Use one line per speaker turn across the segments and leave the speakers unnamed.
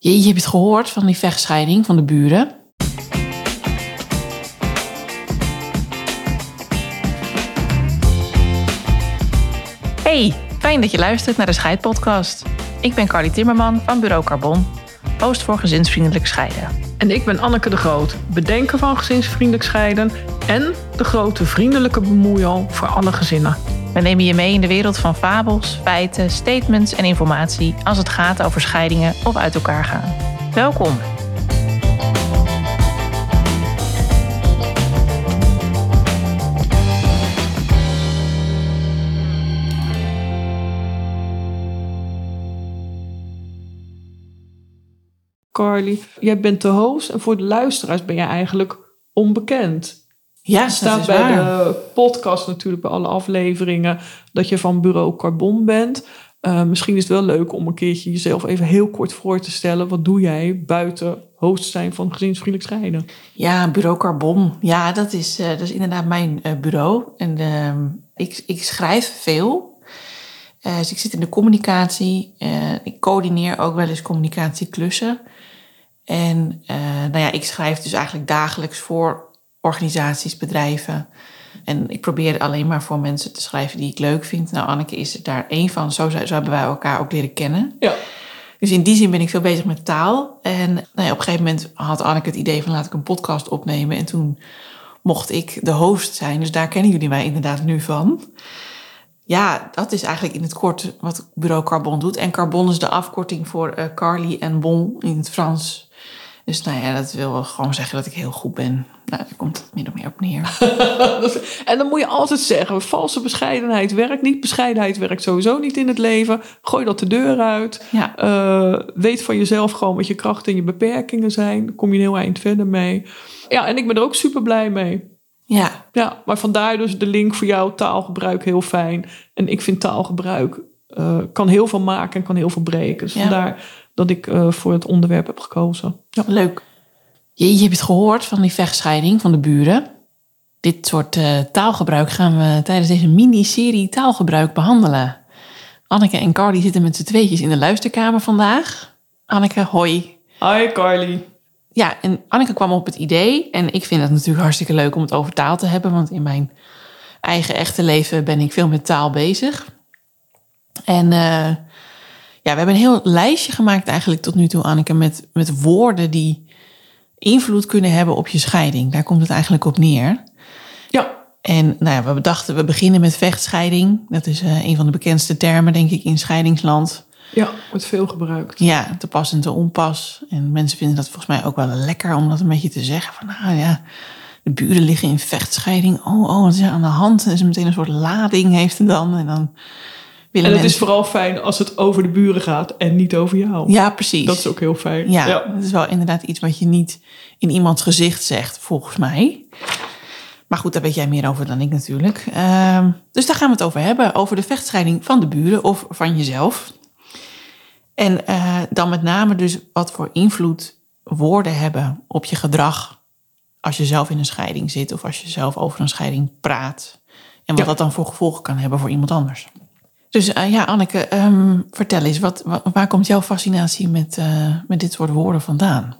Je, je hebt het gehoord van die vechtscheiding van de buren. Hey, fijn dat je luistert naar de Scheidpodcast. Ik ben Carly Timmerman van Bureau Carbon, host voor gezinsvriendelijk scheiden.
En ik ben Anneke de Groot, bedenker van gezinsvriendelijk scheiden en de grote vriendelijke bemoeial voor alle gezinnen.
We nemen je mee in de wereld van fabels, feiten, statements en informatie als het gaat over scheidingen of uit elkaar gaan. Welkom.
Carly, jij bent de host en voor de luisteraars ben jij eigenlijk onbekend.
Ja,
staat bij de podcast natuurlijk, bij alle afleveringen, dat je van Bureau Carbon bent. Uh, misschien is het wel leuk om een keertje jezelf even heel kort voor te stellen. Wat doe jij buiten host zijn van gezinsvriendelijk scheiden?
Ja, Bureau Carbon. Ja, dat is, uh, dat is inderdaad mijn uh, bureau. En uh, ik, ik schrijf veel. dus ik zit in de communicatie. ik coördineer ook wel eens communicatieklussen. En nou ja, ik schrijf dus eigenlijk dagelijks voor organisaties, bedrijven. En ik probeer alleen maar voor mensen te schrijven die ik leuk vind. Nou, Anneke is er daar één van. Zo, zo hebben wij elkaar ook leren kennen.
Ja.
Dus in die zin ben ik veel bezig met taal. En nou ja, op een gegeven moment had Anneke het idee van laat ik een podcast opnemen. En toen mocht ik de host zijn. Dus daar kennen jullie mij inderdaad nu van. Ja, dat is eigenlijk in het kort wat Bureau Carbon doet. En Carbon is de afkorting voor uh, Carly en Bon in het Frans. Dus nou ja, dat wil gewoon zeggen dat ik heel goed ben. Nou, daar komt het min of meer op neer.
en dan moet je altijd zeggen, valse bescheidenheid werkt niet. Bescheidenheid werkt sowieso niet in het leven. Gooi dat de deur uit.
Ja.
Uh, weet van jezelf gewoon wat je krachten en je beperkingen zijn. Kom je een heel eind verder mee. Ja, en ik ben er ook super blij mee.
Ja.
Ja, maar vandaar dus de link voor jou, taalgebruik heel fijn. En ik vind taalgebruik uh, kan heel veel maken en kan heel veel breken. Dus ja. vandaar dat ik uh, voor het onderwerp heb gekozen.
Ja. Leuk. Je, je hebt het gehoord van die vechtscheiding van de buren. Dit soort uh, taalgebruik gaan we tijdens deze miniserie taalgebruik behandelen. Anneke en Carly zitten met z'n tweetjes in de luisterkamer vandaag. Anneke, hoi.
Hi Carly.
Ja, en Anneke kwam op het idee. En ik vind het natuurlijk hartstikke leuk om het over taal te hebben. Want in mijn eigen echte leven ben ik veel met taal bezig. En uh, ja, we hebben een heel lijstje gemaakt eigenlijk tot nu toe, Anneke, met, met woorden die invloed kunnen hebben op je scheiding. Daar komt het eigenlijk op neer.
Ja.
En nou ja, we bedachten, we beginnen met vechtscheiding. Dat is uh, een van de bekendste termen, denk ik, in scheidingsland.
Ja, wordt veel gebruikt.
Ja, te pas en te onpas. En mensen vinden dat volgens mij ook wel lekker om dat een beetje te zeggen. Van nou ja, de buren liggen in vechtscheiding. Oh, oh, wat is er aan de hand? En is meteen een soort lading heeft dan. En dan
en het mensen... is vooral fijn als het over de buren gaat en niet over jou.
Ja, precies.
Dat is ook heel fijn.
Ja, ja, dat is wel inderdaad iets wat je niet in iemands gezicht zegt, volgens mij. Maar goed, daar weet jij meer over dan ik natuurlijk. Uh, dus daar gaan we het over hebben. Over de vechtscheiding van de buren of van jezelf. En uh, dan met name dus wat voor invloed woorden hebben op je gedrag. Als je zelf in een scheiding zit of als je zelf over een scheiding praat. En wat ja. dat dan voor gevolgen kan hebben voor iemand anders. Dus uh, ja, Anneke, um, vertel eens, wat, waar komt jouw fascinatie met, uh, met dit soort woorden vandaan?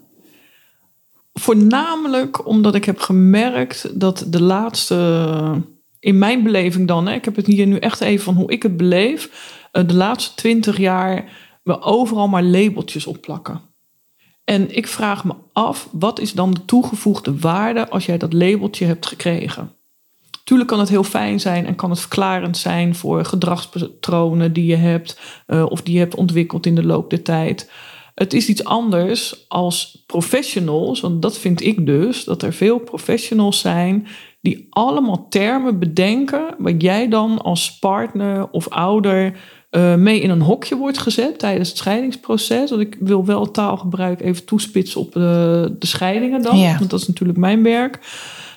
Voornamelijk omdat ik heb gemerkt dat de laatste, in mijn beleving dan, hè, ik heb het hier nu echt even van hoe ik het beleef, uh, de laatste twintig jaar we overal maar labeltjes opplakken. En ik vraag me af, wat is dan de toegevoegde waarde als jij dat labeltje hebt gekregen? Tuurlijk kan het heel fijn zijn en kan het verklarend zijn voor gedragspatronen die je hebt uh, of die je hebt ontwikkeld in de loop der tijd. Het is iets anders als professionals, want dat vind ik dus, dat er veel professionals zijn die allemaal termen bedenken waar jij dan als partner of ouder uh, mee in een hokje wordt gezet tijdens het scheidingsproces. Want ik wil wel taalgebruik even toespitsen op de, de scheidingen dan,
ja.
want dat is natuurlijk mijn werk.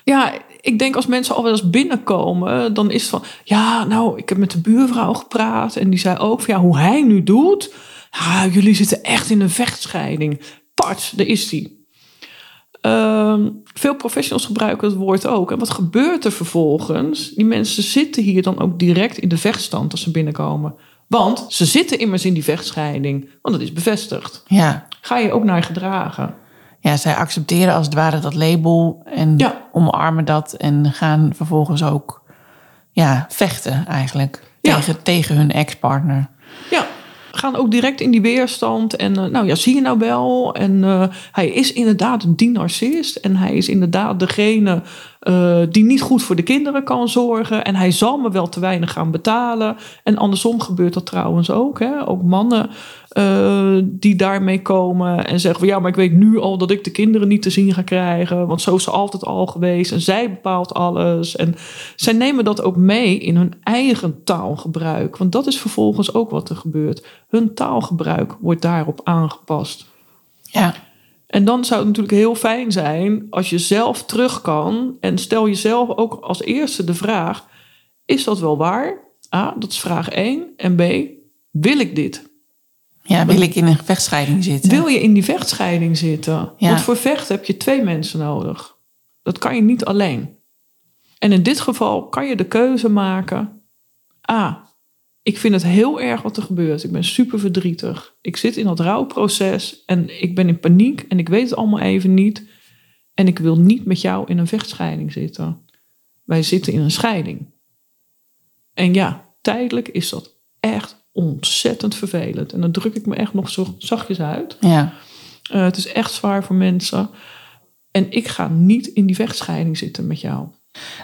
Ja, ik denk als mensen al wel eens binnenkomen, dan is het van, ja, nou, ik heb met de buurvrouw gepraat en die zei ook van, ja, hoe hij nu doet, ja, jullie zitten echt in een vechtscheiding. Part, daar is die. Uh, veel professionals gebruiken het woord ook. En wat gebeurt er vervolgens? Die mensen zitten hier dan ook direct in de vechtstand als ze binnenkomen. Want ze zitten immers in die vechtscheiding, want dat is bevestigd.
Ja.
Ga je ook naar gedragen.
Ja, zij accepteren als het ware dat label en
Ja.
omarmen dat en gaan vervolgens ook ja, vechten eigenlijk
Ja.
tegen, tegen hun ex-partner.
Ja, gaan ook direct in die weerstand. En eh, nou ja, zie je nou wel? En eh, hij is inderdaad die narcist. En hij is inderdaad degene eh, die niet goed voor de kinderen kan zorgen. En hij zal me wel te weinig gaan betalen. En andersom gebeurt dat trouwens ook. Hè? Ook mannen eh, die daarmee komen en zeggen van ja, maar ik weet nu al dat ik de kinderen niet te zien ga krijgen. Want zo is ze altijd al geweest. En zij bepaalt alles. En zij nemen dat ook mee in hun eigen taalgebruik. Want dat is vervolgens ook wat er gebeurt. Hun taalgebruik wordt daarop aangepast.
Ja,
En dan zou het natuurlijk heel fijn zijn als je zelf terug kan. En stel jezelf ook als eerste de vraag: is dat wel waar? A, dat is vraag 1. En B, wil ik dit?
Ja wil ik in een vechtscheiding zitten?
Wil je in die vechtscheiding zitten?
Ja.
Want voor vechten heb je twee mensen nodig. Dat kan je niet alleen. En in dit geval kan je de keuze maken. A. Ik vind het heel erg wat er gebeurt. Ik ben super verdrietig. Ik zit in dat rouwproces en ik ben in paniek en ik weet het allemaal even niet. En ik wil niet met jou in een vechtscheiding zitten. Wij zitten in een scheiding. En ja, tijdelijk is dat echt ontzettend vervelend. En dan druk ik me echt nog zo zachtjes uit.
Ja,
Eh, het is echt zwaar voor mensen. En ik ga niet in die vechtscheiding zitten met jou.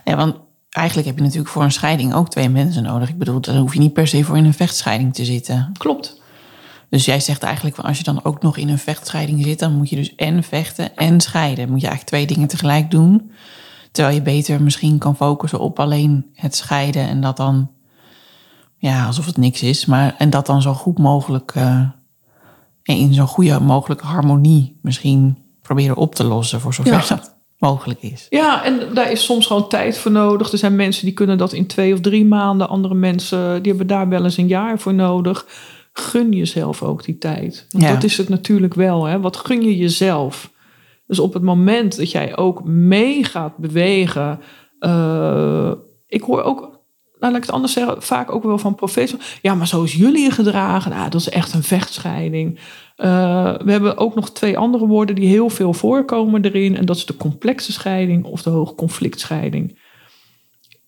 ja, want eigenlijk heb je natuurlijk voor een scheiding ook twee mensen nodig. Ik bedoel, daar hoef je niet per se voor in een vechtscheiding te zitten.
Klopt.
Dus jij zegt eigenlijk, als je dan ook nog in een vechtscheiding zit, dan moet je dus en vechten en scheiden. Moet je eigenlijk twee dingen tegelijk doen. Terwijl je beter misschien kan focussen op alleen het scheiden en dat dan, ja, alsof het niks is, maar en dat dan zo goed mogelijk, eh, in zo'n goede mogelijke harmonie misschien proberen op te lossen voor zover
Ja.
dat mogelijk is.
Ja, en daar is soms gewoon tijd voor nodig. Er zijn mensen die kunnen dat in twee of drie maanden. Andere mensen die hebben daar wel eens een jaar voor nodig. Gun jezelf ook die tijd. Want
Ja.
dat is het natuurlijk wel. Hè? Wat gun je jezelf? Dus op het moment dat jij ook mee gaat bewegen. eh, ik hoor ook, laat ik het anders zeggen, vaak ook wel van professionals. Ja, maar zo is jullie je gedragen. Nou, dat is echt een vechtscheiding. Eh, we hebben ook nog twee andere woorden die heel veel voorkomen erin. En dat is de complexe scheiding of de hoogconflictscheiding.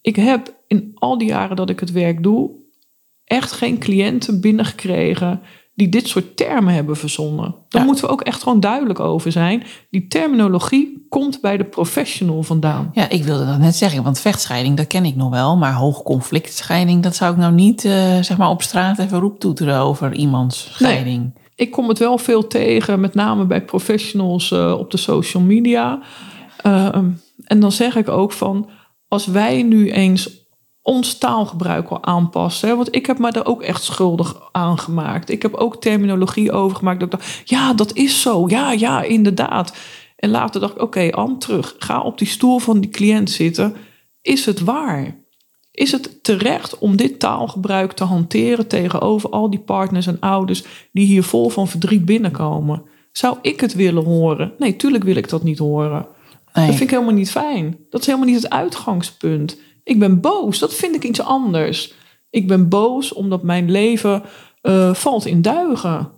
Ik heb in al die jaren dat ik het werk doe, echt geen cliënten binnengekregen die dit soort termen hebben verzonnen. Daar
Ja.
moeten we ook echt gewoon duidelijk over zijn. Die terminologie komt bij de professional vandaan.
Ja, ik wilde dat net zeggen, want vechtscheiding, dat ken ik nog wel. Maar hoogconflictscheiding, dat zou ik nou niet eh, zeg maar op straat even roeptoeteren over iemands scheiding.
Ik kom het wel veel tegen, met name bij professionals eh, op de social media. Ehm, en dan zeg ik ook van, als wij nu eens ons taalgebruik wel aanpassen. Hè, want ik heb me er ook echt schuldig aan gemaakt. Ik heb ook terminologie overgemaakt. Dat ik dacht, ja, dat is zo. Ja, ja, inderdaad. En later dacht ik, oké, Ann, terug. Ga op die stoel van die cliënt zitten. Is het waar? Is het terecht om dit taalgebruik te hanteren tegenover al die partners en ouders die hier vol van verdriet binnenkomen? Zou ik het willen horen? Nee, tuurlijk wil ik dat niet horen.
Nee.
Dat vind ik helemaal niet fijn. Dat is helemaal niet het uitgangspunt. Ik ben boos. Dat vind ik iets anders. Ik ben boos omdat mijn leven eh, valt in duigen.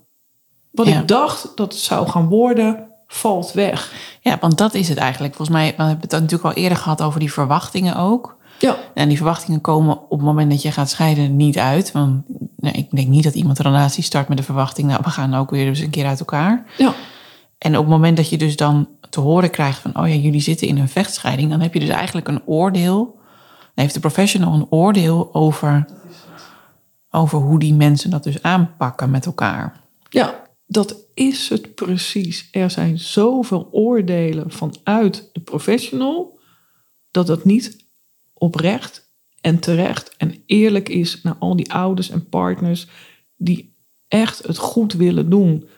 Wat
Ja.
ik dacht dat het zou gaan worden, valt weg.
Ja, want dat is het eigenlijk. Volgens mij, we hebben het natuurlijk al eerder gehad over die verwachtingen ook.
Ja,
En die verwachtingen komen op het moment dat je gaat scheiden niet uit. Want nee, ik denk niet dat iemand een relatie start met de verwachting... nou, we gaan ook weer eens een keer uit elkaar.
ja,
En op het moment dat je dus dan te horen krijgt van... oh ja, jullie zitten in een vechtscheiding... dan heb je dus eigenlijk een oordeel... heeft de professional een oordeel over, over hoe die mensen dat dus aanpakken met elkaar.
ja, dat is het precies. Er zijn zoveel oordelen vanuit de professional dat dat niet oprecht en terecht en eerlijk is naar al die ouders en partners die echt het goed willen doen.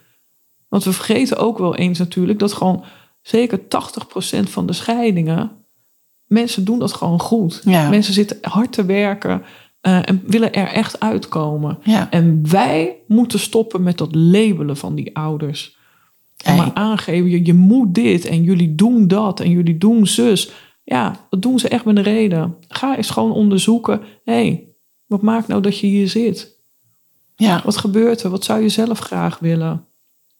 Want we vergeten ook wel eens natuurlijk dat gewoon zeker 80% van de scheidingen, mensen doen dat gewoon goed.
Ja.
Mensen zitten hard te werken eh, en willen er echt uitkomen.
Ja.
En wij moeten stoppen met dat labelen van die ouders. En maar aangeven, je, je moet dit en jullie doen dat en jullie doen zus. Ja, dat doen ze echt met een reden. Ga eens gewoon onderzoeken. Hé, hey, wat maakt nou dat je hier zit?
Ja.
Wat gebeurt er? Wat zou je zelf graag willen?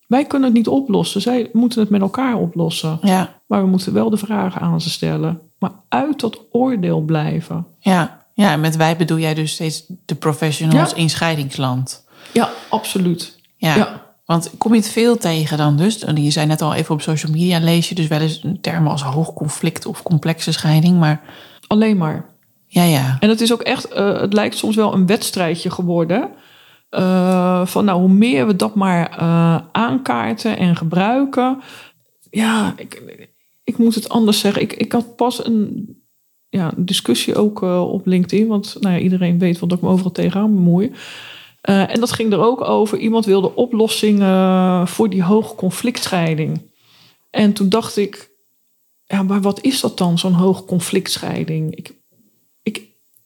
Wij kunnen het niet oplossen. Zij moeten het met elkaar oplossen.
Ja.
Maar we moeten wel de vragen aan ze stellen. Maar uit dat oordeel blijven.
Ja. Ja, en met wij bedoel jij dus steeds de professionals
Ja.
in scheidingsland.
Ja, absoluut.
Ja.
Ja.
Want kom je het veel tegen dan dus? En Je zei net al even op social media lees je dus wel eens termen als hoog conflict of complexe scheiding. Maar
Alleen maar.
ja, ja.
En het is ook echt, eh, het lijkt soms wel een wedstrijdje geworden. Eh, van nou, hoe meer we dat maar eh, aankaarten en gebruiken. Ja, ik, ik moet het anders zeggen. Ik, ik had pas een ja, discussie ook eh, op LinkedIn. Want nou ja, iedereen weet wat ik me overal tegenaan bemoei. En dat ging er ook over. Iemand wilde oplossingen voor die hoge conflictscheiding. En toen dacht ik, ja, maar wat is dat dan, zo'n hoge conflictscheiding? Ik,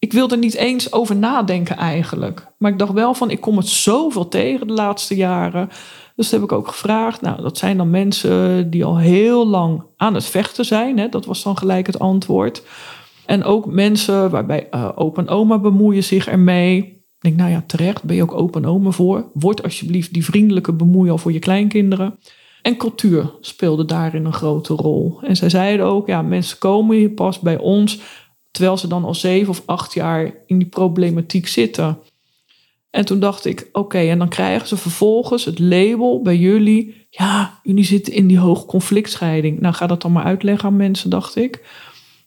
ik wilde niet eens over nadenken eigenlijk. Maar ik dacht wel van, ik kom het zoveel tegen de laatste jaren. Dus dat heb ik ook gevraagd. Nou, dat zijn dan mensen die al heel lang aan het vechten zijn. Hè? Dat was dan gelijk het antwoord. En ook mensen waarbij eh open oma bemoeien zich ermee. Ik denk, nou ja, terecht, ben je ook open oma voor. Word alsjeblieft die vriendelijke bemoei al voor je kleinkinderen. En cultuur speelde daarin een grote rol. En zij zeiden ook, ja, mensen komen hier pas bij ons... terwijl ze dan al zeven of acht jaar in die problematiek zitten. En toen dacht ik, oké, en dan krijgen ze vervolgens het label bij jullie... ja, jullie zitten in die hoog conflictscheiding. Nou, ga dat dan maar uitleggen aan mensen, dacht ik.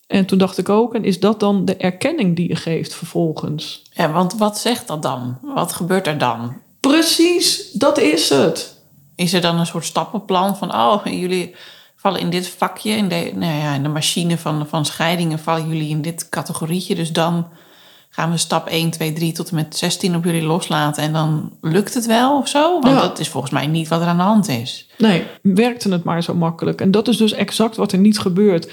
En toen dacht ik ook, en is dat dan de erkenning die je geeft vervolgens?
Ja, want wat zegt dat dan? Wat gebeurt er dan?
Precies, dat is het.
Is er dan een soort stappenplan van, oh, jullie vallen in dit vakje, in de, nou ja, in de machine van, van scheidingen vallen jullie in dit categorietje. Dus dan gaan we stap 1, 2, 3 tot en met 16 op jullie loslaten en dan lukt het wel of zo? Want
Ja.
dat is volgens mij niet wat er aan de hand is.
Nee, werkte het maar zo makkelijk. En dat is dus exact wat er niet gebeurt.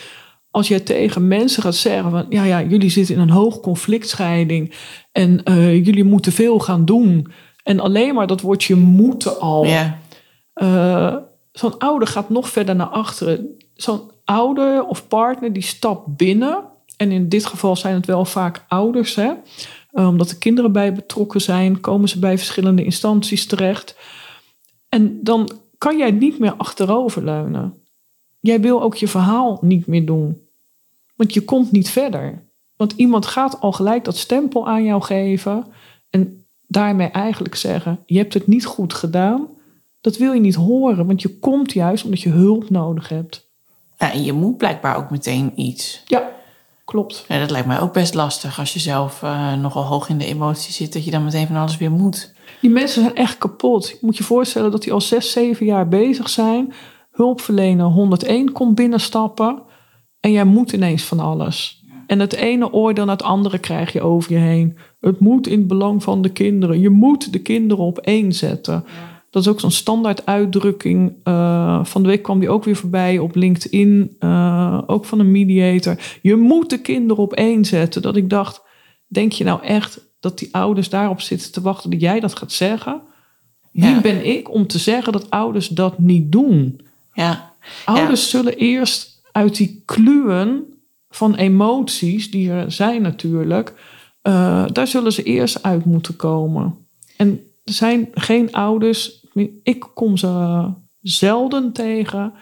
Als jij tegen mensen gaat zeggen van... ja, ja, jullie zitten in een hoog conflictscheiding... en eh, jullie moeten veel gaan doen... en alleen maar dat woordje moeten al...
Ja,
Eh, zo'n ouder gaat nog verder naar achteren. Zo'n ouder of partner die stapt binnen. En in dit geval zijn het wel vaak ouders. Hè? Eh, omdat er kinderen bij betrokken zijn, komen ze bij verschillende instanties terecht. En dan kan jij niet meer achteroverleunen. Jij wil ook je verhaal niet meer doen. Want je komt niet verder. Want iemand gaat al gelijk dat stempel aan jou geven. En daarmee eigenlijk zeggen: Je hebt het niet goed gedaan. Dat wil je niet horen, want je komt juist omdat je hulp nodig hebt.
ja en je moet blijkbaar ook meteen iets.
Ja, klopt.
Ja, dat lijkt mij ook best lastig als je zelf eh, nogal hoog in de emotie zit, dat je dan meteen van alles weer moet.
Die mensen zijn echt kapot. Je moet je voorstellen dat die al zes, zeven jaar bezig zijn. Hulpverlener 101 komt binnenstappen. En jij moet ineens van alles. En het ene oordeel naar het andere krijg je over je heen. Het moet in het belang van de kinderen. Je moet de kinderen op één zetten. Dat is ook zo'n standaard uitdrukking. Eh, van de week kwam die ook weer voorbij op LinkedIn. eh, ook van een mediator. Je moet de kinderen op één zetten. Dat ik dacht, denk je nou echt dat die ouders daarop zitten te wachten dat jij dat gaat zeggen? Wie
Ja.
ben ik om te zeggen dat ouders dat niet doen?
Ja,
Ouders zullen eerst uit die kluwen van emoties, die er zijn natuurlijk, eh, daar zullen ze eerst uit moeten komen. En er zijn geen ouders, ik kom ze zelden tegen,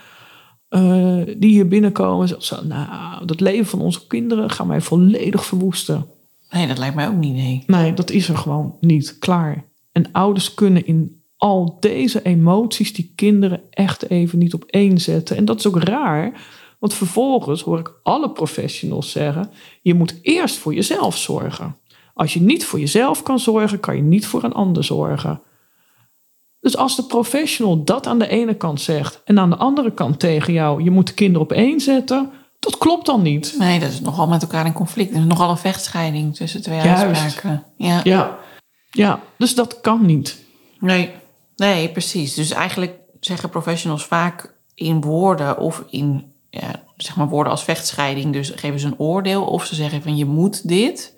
eh, die hier binnenkomen en zeggen, nou, dat leven van onze kinderen gaan wij volledig verwoesten.
nee, dat lijkt mij ook niet, nee.
Nee, dat is er gewoon niet klaar. En ouders kunnen in al deze emoties die kinderen echt even niet op één zetten. En dat is ook raar, want vervolgens hoor ik alle professionals zeggen: je moet eerst voor jezelf zorgen. Als je niet voor jezelf kan zorgen, kan je niet voor een ander zorgen. Dus als de professional dat aan de ene kant zegt en aan de andere kant tegen jou: je moet de kinderen op één zetten, dat klopt dan niet.
Nee, dat is nogal met elkaar in conflict. Er is nogal een vechtscheiding tussen twee
Juist.
uitspraken. Ja.
Ja, ja dus dat kan niet.
Nee. nee, precies. Dus eigenlijk zeggen professionals vaak in woorden of in ja, zeg maar woorden als vechtscheiding. Dus geven ze een oordeel of ze zeggen van je moet dit.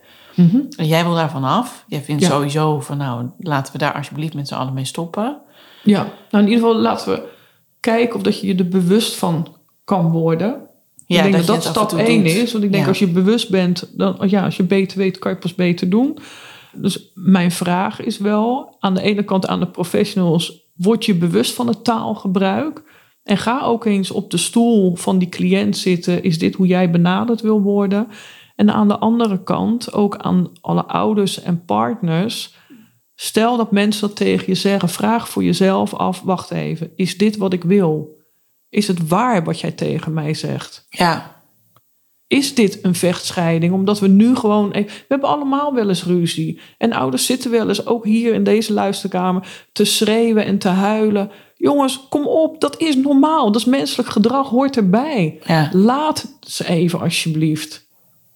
En jij wil daarvan af. Jij vindt
Ja.
sowieso van nou laten we daar alsjeblieft met z'n allen mee stoppen.
Ja, nou in ieder geval laten we kijken of dat je je er bewust van kan worden.
Ja,
ik denk
dat
dat stap
toe
1
doet.
is. Want ik denk
Ja.
als je bewust bent, dan ja, als je beter weet, kan je pas beter doen. Dus mijn vraag is wel, aan de ene kant aan de professionals, word je bewust van het taalgebruik? En ga ook eens op de stoel van die cliënt zitten. Is dit hoe jij benaderd wil worden? En aan de andere kant, ook aan alle ouders en partners. Stel dat mensen dat tegen je zeggen, vraag voor jezelf af: wacht even, is dit wat ik wil? Is het waar wat jij tegen mij zegt?
Ja,
Is dit een vechtscheiding? Omdat we nu gewoon. e- We hebben allemaal wel eens ruzie. En ouders zitten wel eens, ook hier in deze luisterkamer, te schreeuwen en te huilen. Jongens, kom op, dat is normaal. Dat is menselijk gedrag, hoort erbij.
ja.
Laat ze even alsjeblieft.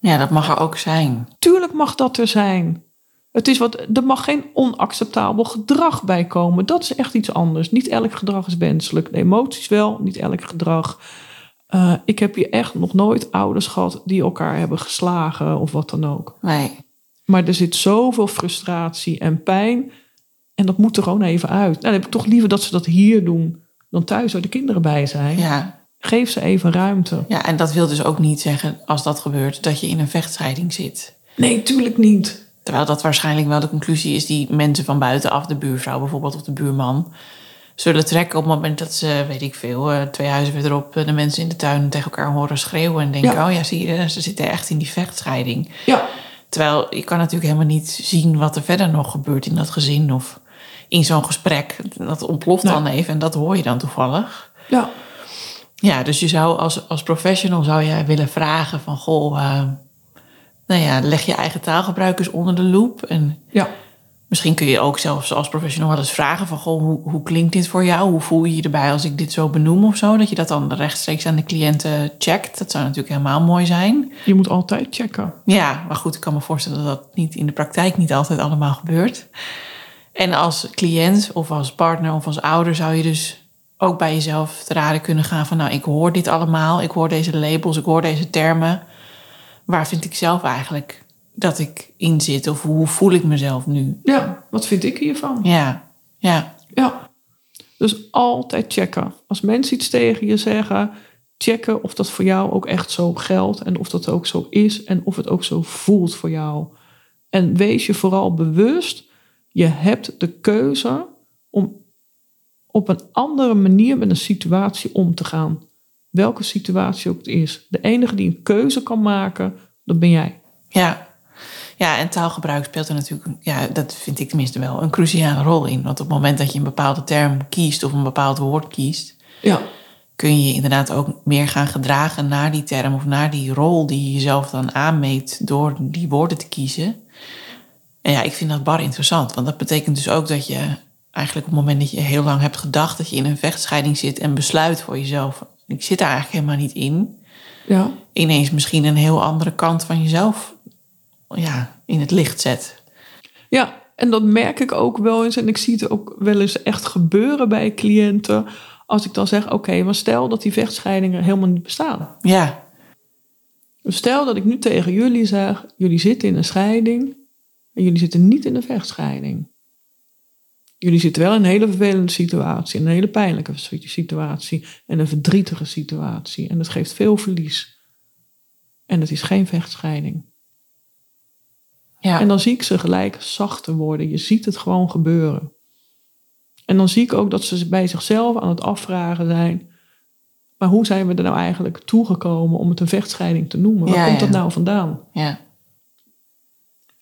Ja, dat mag er ook zijn.
Tuurlijk mag dat er zijn. Het is wat, er mag geen onacceptabel gedrag bij komen. Dat is echt iets anders. Niet elk gedrag is wenselijk. De emoties wel, niet elk gedrag. Eh, ik heb hier echt nog nooit ouders gehad die elkaar hebben geslagen of wat dan ook.
Nee.
Maar er zit zoveel frustratie en pijn. En dat moet er gewoon even uit. Nou, dan heb ik toch liever dat ze dat hier doen dan thuis waar de kinderen bij zijn.
Ja.
Geef ze even ruimte.
ja, en dat wil dus ook niet zeggen, als dat gebeurt, dat je in een vechtscheiding zit.
Nee, tuurlijk niet.
Terwijl dat waarschijnlijk wel de conclusie is die mensen van buitenaf, de buurvrouw bijvoorbeeld of de buurman, zullen trekken op het moment dat ze, weet ik veel, eh, twee huizen verderop eh, de mensen in de tuin tegen elkaar horen schreeuwen en denken,
Ja.
oh ja, zie je, ze zitten echt in die vechtscheiding.
Ja,
Terwijl je kan natuurlijk helemaal niet zien wat er verder nog gebeurt in dat gezin of in zo'n gesprek. Dat ontploft
Nee.
dan even en dat hoor je dan toevallig.
ja.
Ja, dus je zou als, als professional zou je willen vragen van, goh, eh, nou ja, leg je eigen taalgebruik eens onder de loep en
ja.
Misschien kun je ook zelfs als professional wel eens vragen van... Goh, hoe, hoe klinkt dit voor jou? Hoe voel je je erbij als ik dit zo benoem of zo? Dat je dat dan rechtstreeks aan de cliënten checkt. Dat zou natuurlijk helemaal mooi zijn.
Je moet altijd checken.
Ja, maar goed, ik kan me voorstellen dat dat niet in de praktijk niet altijd allemaal gebeurt. En als cliënt of als partner of als ouder zou je dus ook bij jezelf te raden kunnen gaan van... nou, ik hoor dit allemaal, ik hoor deze labels, ik hoor deze termen. Waar vind ik zelf eigenlijk dat ik in zit? Of hoe voel ik mezelf nu?
Ja, wat vind ik hiervan?
Ja, ja,
Ja. Dus altijd checken. Als mensen iets tegen je zeggen, checken of dat voor jou ook echt zo geldt en of dat ook zo is en of het ook zo voelt voor jou. En wees je vooral bewust, je hebt de keuze op een andere manier met een situatie om te gaan. Welke situatie ook het is. De enige die een keuze kan maken, dat ben jij.
ja. Ja, en taalgebruik speelt er natuurlijk, ja, dat vind ik tenminste wel, een cruciale rol in. Want op het moment dat je een bepaalde term kiest of een bepaald woord kiest,
Ja,
kun je je inderdaad ook meer gaan gedragen naar die term of naar die rol die je jezelf dan aanmeet door die woorden te kiezen. En ja, ik vind dat bar interessant, want dat betekent dus ook dat je eigenlijk op het moment dat je heel lang hebt gedacht dat je in een vechtscheiding zit en besluit voor jezelf, ik zit daar eigenlijk helemaal niet in,
ja,
ineens misschien een heel andere kant van jezelf ja, in het licht zet.
Ja, en dat merk ik ook wel eens. En ik zie het ook wel eens echt gebeuren bij cliënten. Als ik dan zeg, oké, maar stel dat die vechtscheidingen helemaal niet bestaan.
Ja,
stel dat ik nu tegen jullie zeg, jullie zitten in een scheiding. En jullie zitten niet in een vechtscheiding. Jullie zitten wel in een hele vervelende situatie. Een hele pijnlijke situatie. En een verdrietige situatie. En dat geeft veel verlies. En het is geen vechtscheiding.
ja,
En dan zie ik ze gelijk zachter worden. Je ziet het gewoon gebeuren. En dan zie ik ook dat ze bij zichzelf aan het afvragen zijn. Maar hoe zijn we er nou eigenlijk toegekomen om het een vechtscheiding te noemen? Waar
Ja,
komt dat
ja.
nou vandaan?
ja,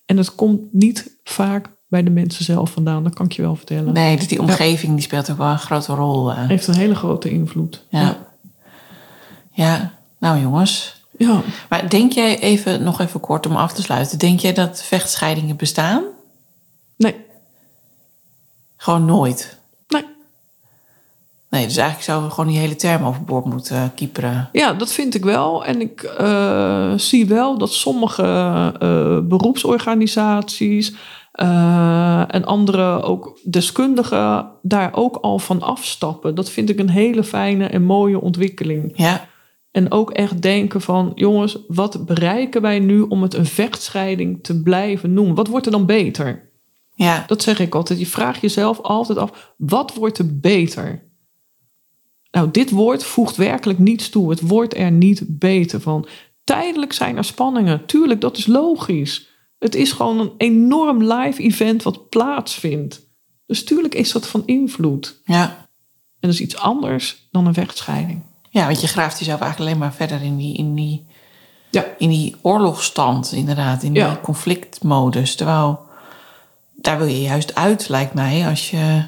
En dat komt niet vaak bij de mensen zelf vandaan, dat kan ik je wel vertellen.
nee, dus die omgeving die speelt ook wel een grote rol. eh.
Heeft een hele grote invloed.
Ja. Ja, nou jongens.
Ja.
Maar denk jij even, nog even kort om af te sluiten. Denk jij dat vechtscheidingen bestaan?
Nee.
Gewoon nooit.
Nee.
Dus eigenlijk zouden we gewoon die hele term overboord moeten uh, kieperen.
Ja, dat vind ik wel. En ik eh, zie wel dat sommige eh, beroepsorganisaties eh, en andere ook deskundigen daar ook al van afstappen. Dat vind ik een hele fijne en mooie ontwikkeling.
Ja,
En ook echt denken van, jongens, wat bereiken wij nu om het een vechtscheiding te blijven noemen? Wat wordt er dan beter?
ja,
Dat zeg ik altijd. Je vraagt jezelf altijd af, wat wordt er beter? Nou, dit woord voegt werkelijk niets toe. Het wordt er niet beter van. Tijdelijk zijn er spanningen. Tuurlijk, dat is logisch. Het is gewoon een enorm live event wat plaatsvindt. Dus tuurlijk is dat van invloed.
Ja.
En dat is iets anders dan een vechtscheiding.
ja, want je graaft jezelf eigenlijk alleen maar verder in die, in die,
Ja.
in die oorlogstand, inderdaad. In
Ja.
die conflictmodus. Terwijl, daar wil je juist uit, lijkt mij, als je...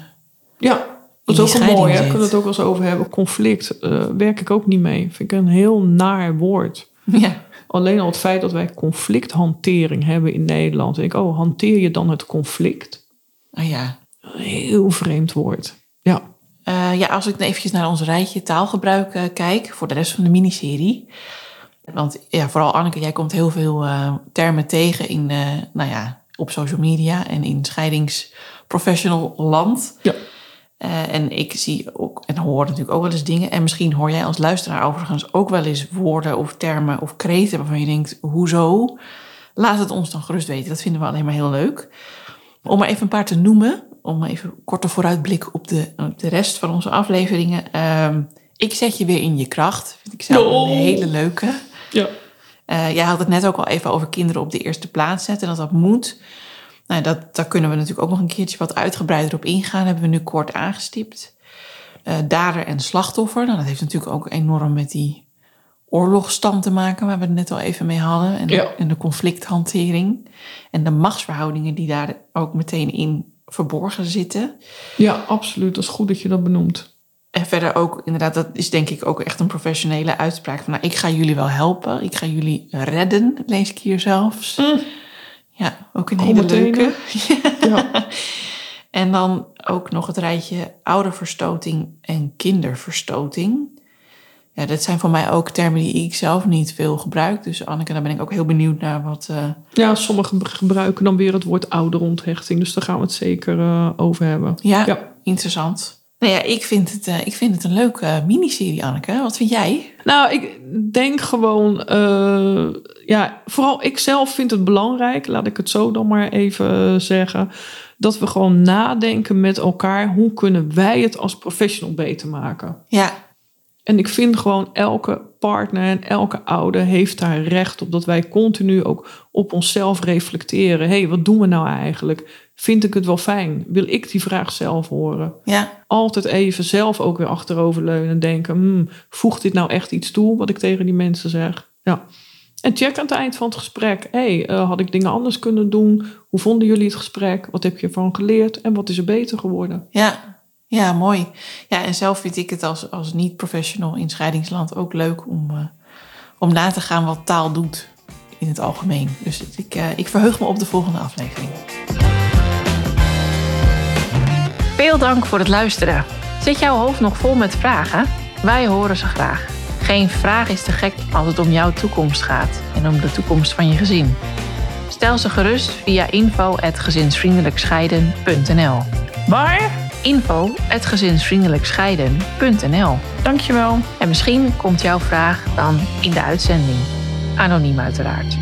Ja, dat is ook wel
scheiding
mooi. Hè?
zit.
Kunnen we het ook wel eens over hebben. Conflict eh, werk ik ook niet mee. Vind ik een heel naar woord.
Ja.
Alleen al het feit dat wij conflicthantering hebben in Nederland. Denk ik, oh, hanteer je dan het conflict?
Oh ja.
Een heel vreemd woord. Ja.
Eh, ja, als ik eventjes naar ons rijtje taalgebruik eh, kijk voor de rest van de miniserie. Want ja, vooral Anneke, jij komt heel veel termen tegen in, nou ja, op social media en in scheidingsprofessional land.
Ja.
Eh, en ik zie ook en hoor natuurlijk ook wel eens dingen. En misschien hoor jij als luisteraar overigens ook wel eens woorden of termen of kreten waarvan je denkt, hoezo? Laat het ons dan gerust weten. Dat vinden we alleen maar heel leuk. Om er even een paar te noemen, om even een korte vooruitblik op de, op de rest van onze afleveringen. Ehm, ik zet je weer in je kracht. Vind ik zelf een hele leuke.
Ja.
Eh, jij had het net ook al even over kinderen op de eerste plaats zetten, dat dat moet. Nou, dat, daar kunnen we natuurlijk ook nog een keertje wat uitgebreider op ingaan. Hebben we nu kort aangestipt. Eh, dader en slachtoffer. Nou, dat heeft natuurlijk ook enorm met die oorlogsstand te maken, waar we het net al even mee hadden. En,
Ja.
en de conflicthantering. En de machtsverhoudingen die daar ook meteen in verborgen zitten.
ja, absoluut. Dat is goed dat je dat benoemt.
En verder ook, inderdaad, dat is denk ik ook echt een professionele uitspraak. Van, nou, ik ga jullie wel helpen. Ik ga jullie redden, lees ik hier zelfs. Ja, ook een hele leuke.
Ja.
En dan ook nog het rijtje ouderverstoting en kinderverstoting. Ja, dat zijn voor mij ook termen die ik zelf niet veel gebruik. Dus Anneke, daar ben ik ook heel benieuwd naar wat... eh,
ja, sommigen gebruiken dan weer het woord ouderonthechting. Dus daar gaan we het zeker eh, over hebben.
ja,
Ja.
interessant. Nou ja, ik vind het, eh, ik vind het een leuke eh, miniserie, Anneke. Wat vind jij?
Nou, ik denk gewoon, eh, ja, vooral ik zelf vind het belangrijk, laat ik het zo dan maar even zeggen, dat we gewoon nadenken met elkaar, hoe kunnen wij het als professional beter maken?
Ja,
En ik vind gewoon elke partner en elke ouder heeft daar recht op dat wij continu ook op onszelf reflecteren. Hé, hey, wat doen we nou eigenlijk? Vind ik het wel fijn? Wil ik die vraag zelf horen?
ja,
altijd even zelf ook weer achteroverleunen en denken: hmm, voegt dit nou echt iets toe wat ik tegen die mensen zeg? Ja. En check aan het eind van het gesprek: hey, eh, had ik dingen anders kunnen doen? Hoe vonden jullie het gesprek? Wat heb je ervan geleerd? En wat is er beter geworden?
ja. Ja, mooi. Ja, en zelf vind ik het als, als niet-professional in scheidingsland ook leuk om, eh, om na te gaan wat taal doet in het algemeen. Dus ik, eh, ik verheug me op de volgende aflevering.
Veel dank voor het luisteren. Zit jouw hoofd nog vol met vragen? Wij horen ze graag. Geen vraag is te gek als het om jouw toekomst gaat en om de toekomst van je gezin. Stel ze gerust via info.gezinsvriendelijkscheiden.nl Waar? info.gezinsvriendelijkscheiden.nl Dankjewel. En misschien komt jouw vraag dan in de uitzending. Anoniem uiteraard.